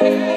Thank you.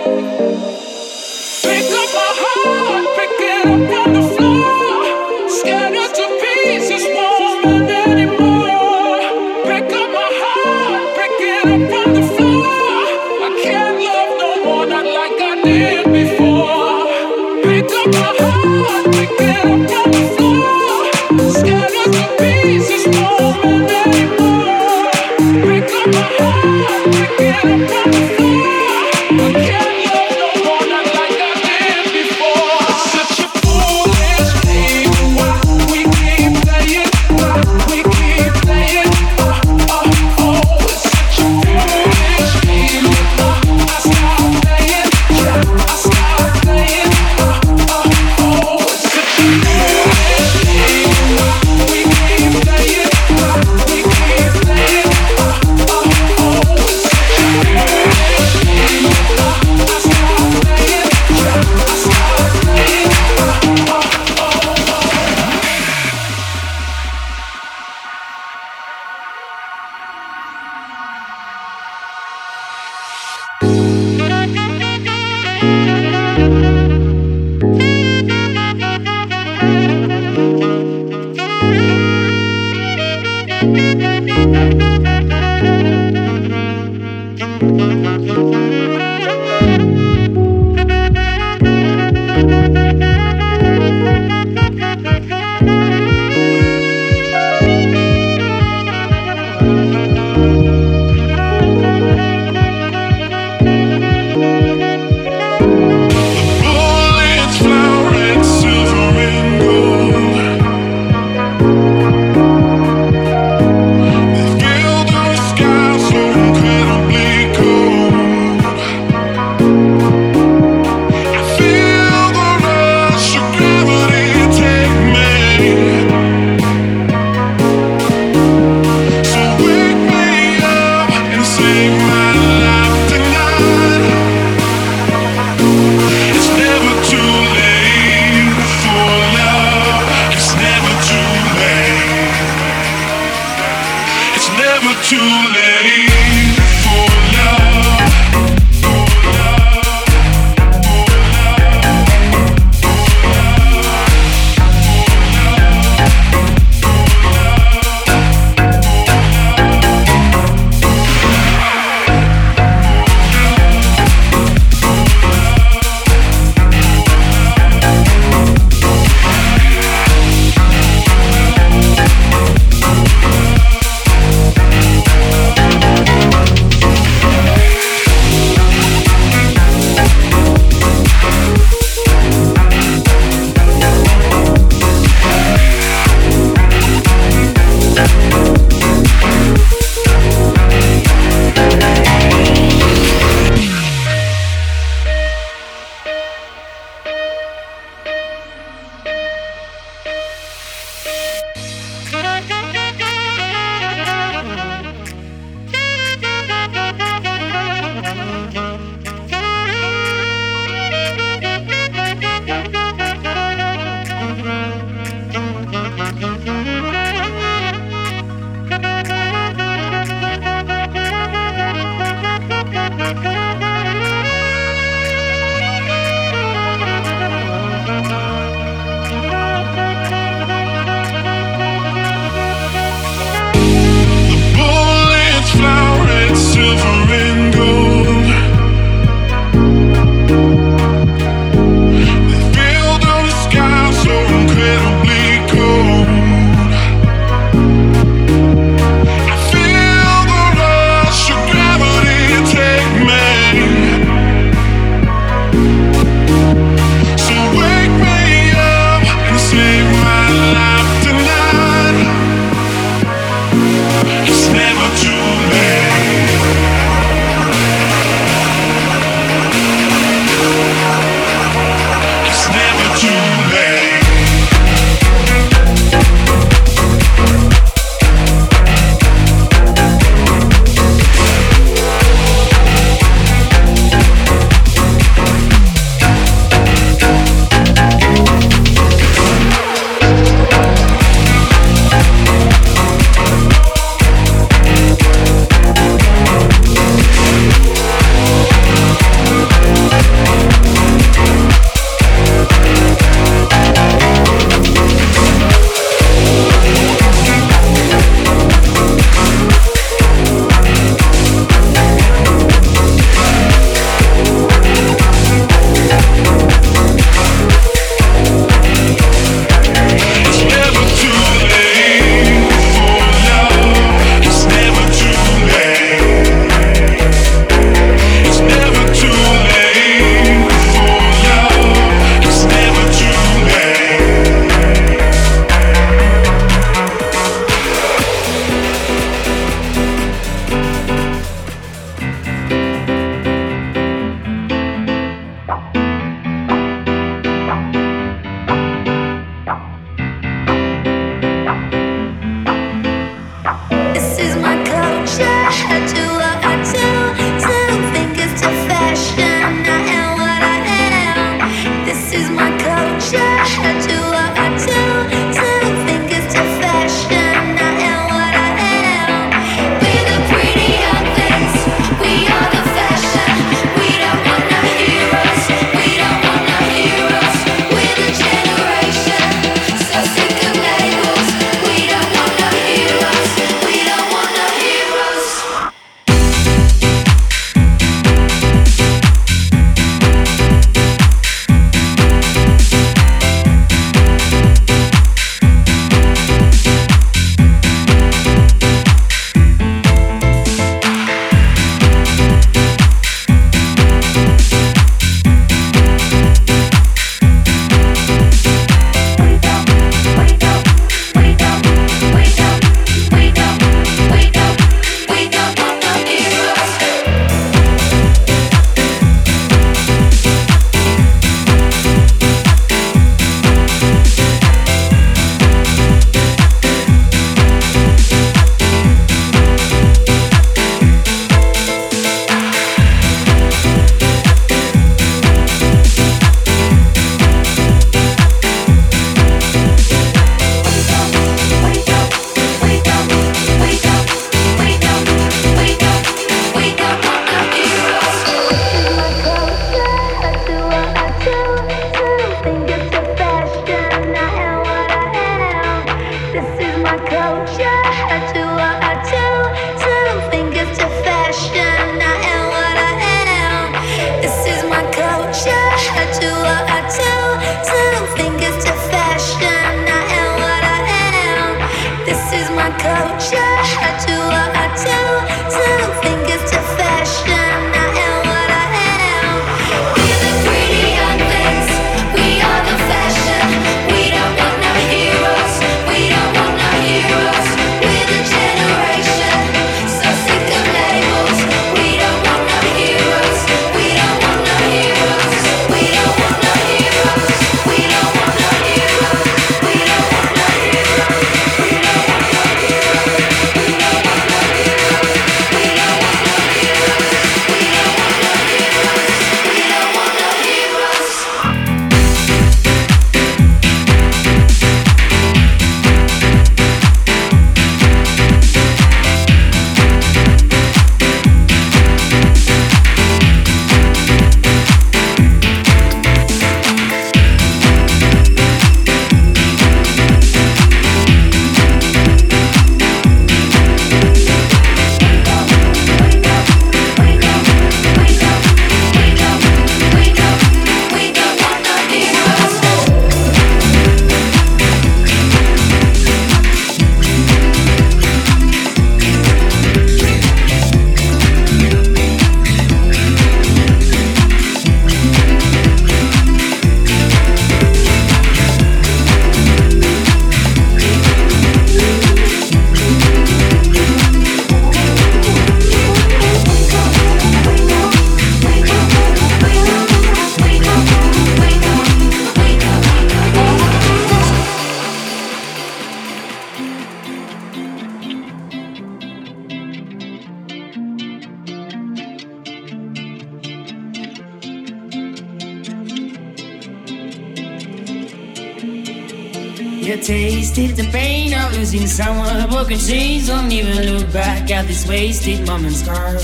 Broken chains don't even look back at this wasted moment's girl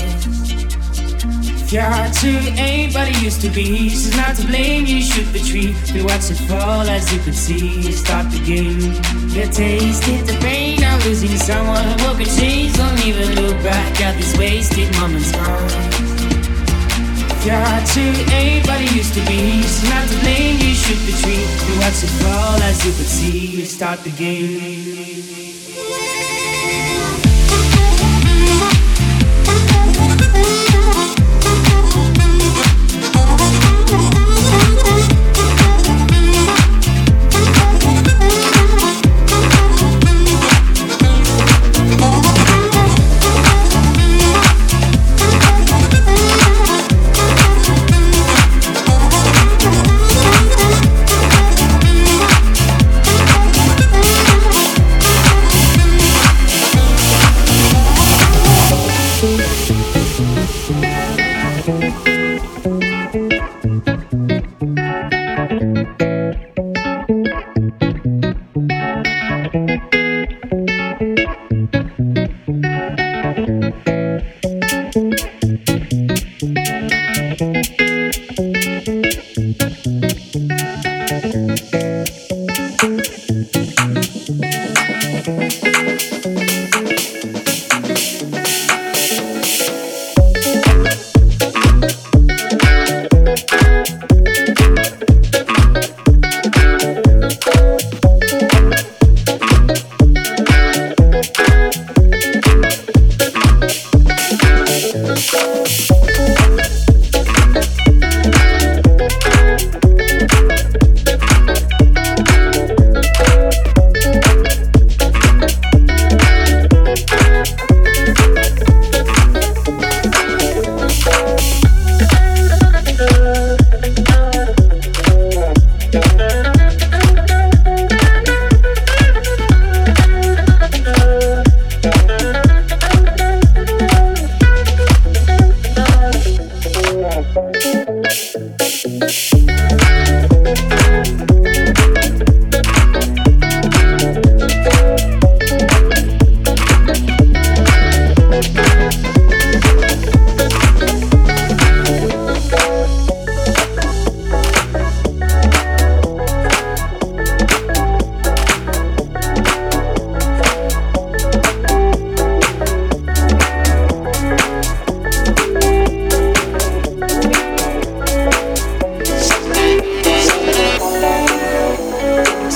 If your heart to anybody used to be, she's not to blame. You should retreat. We watch it fall as you could see. Start the game. You tasted the pain of losing someone. Broken chains don't even look back at this wasted moment's girl If your heart to anybody used to be, she's not to blame. You should retreat. We watch it fall as you could see. Start the game.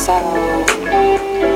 So.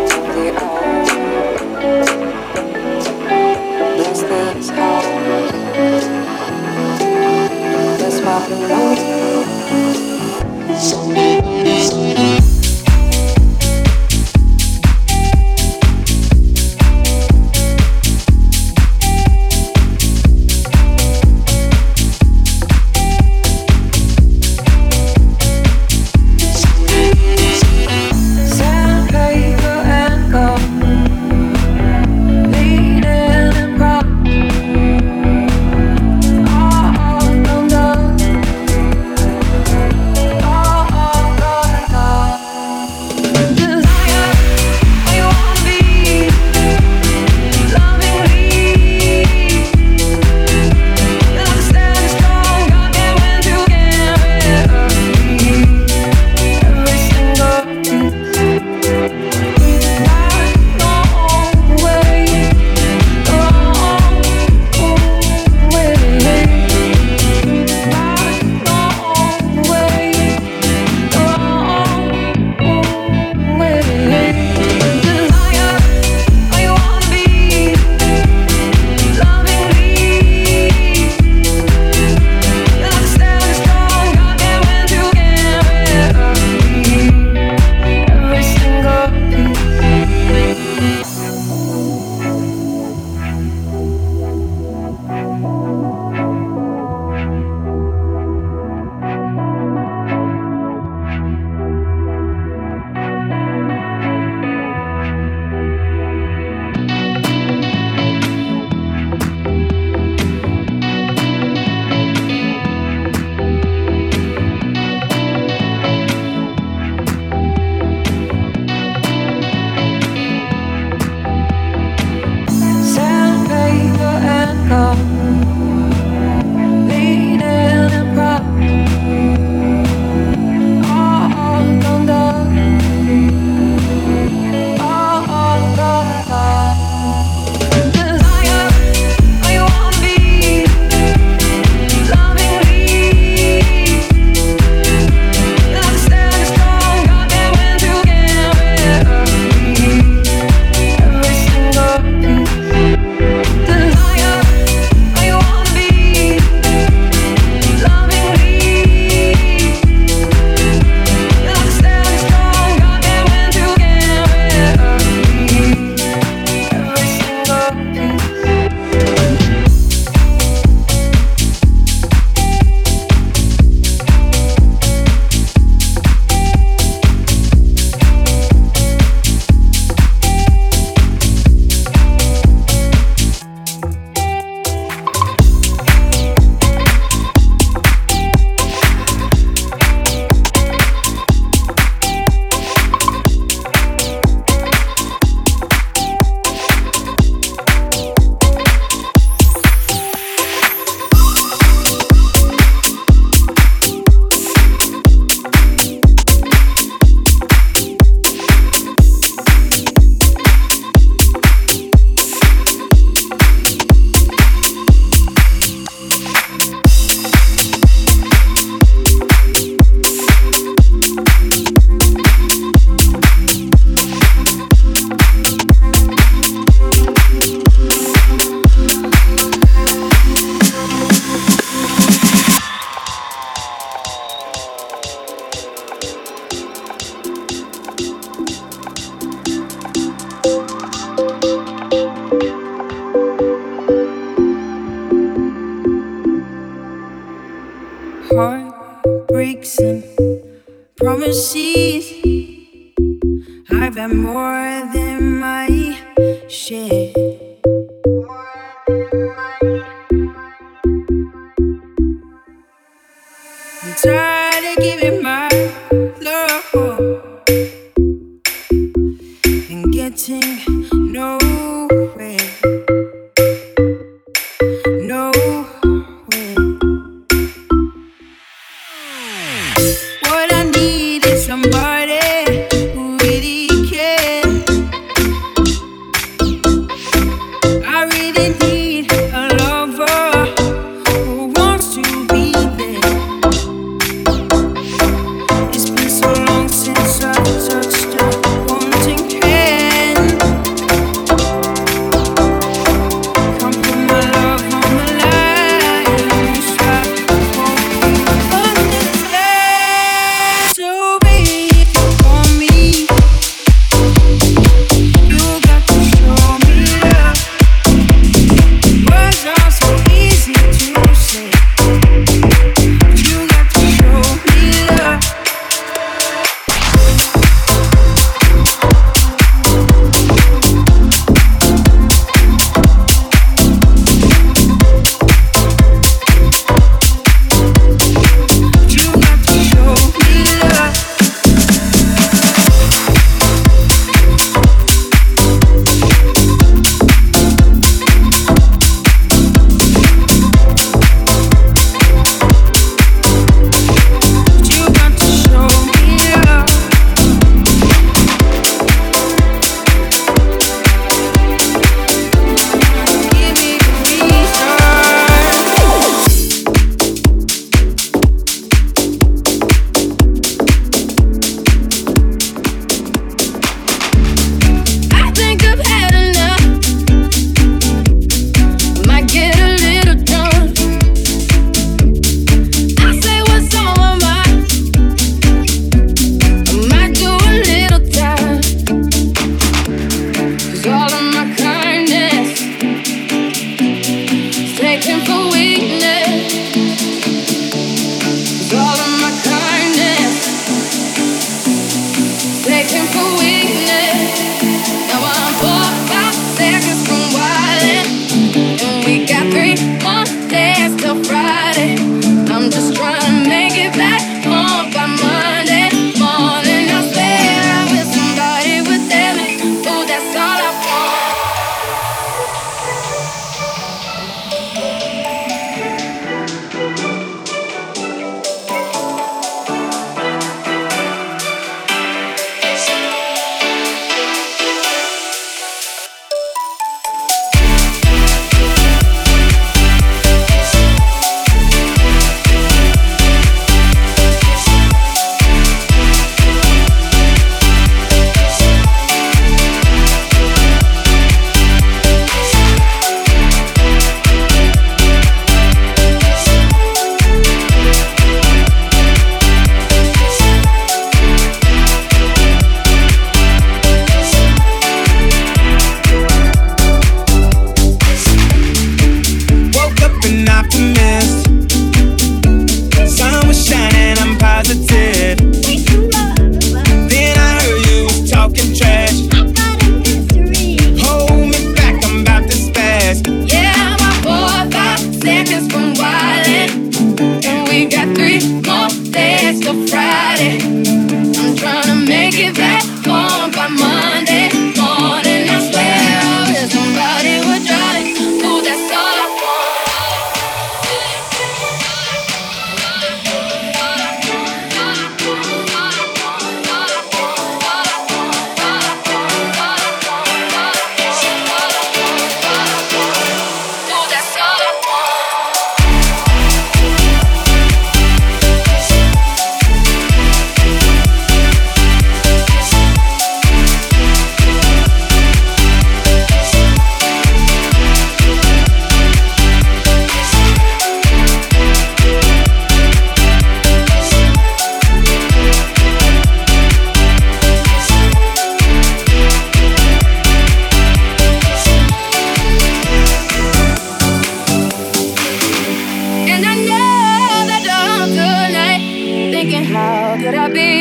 I've been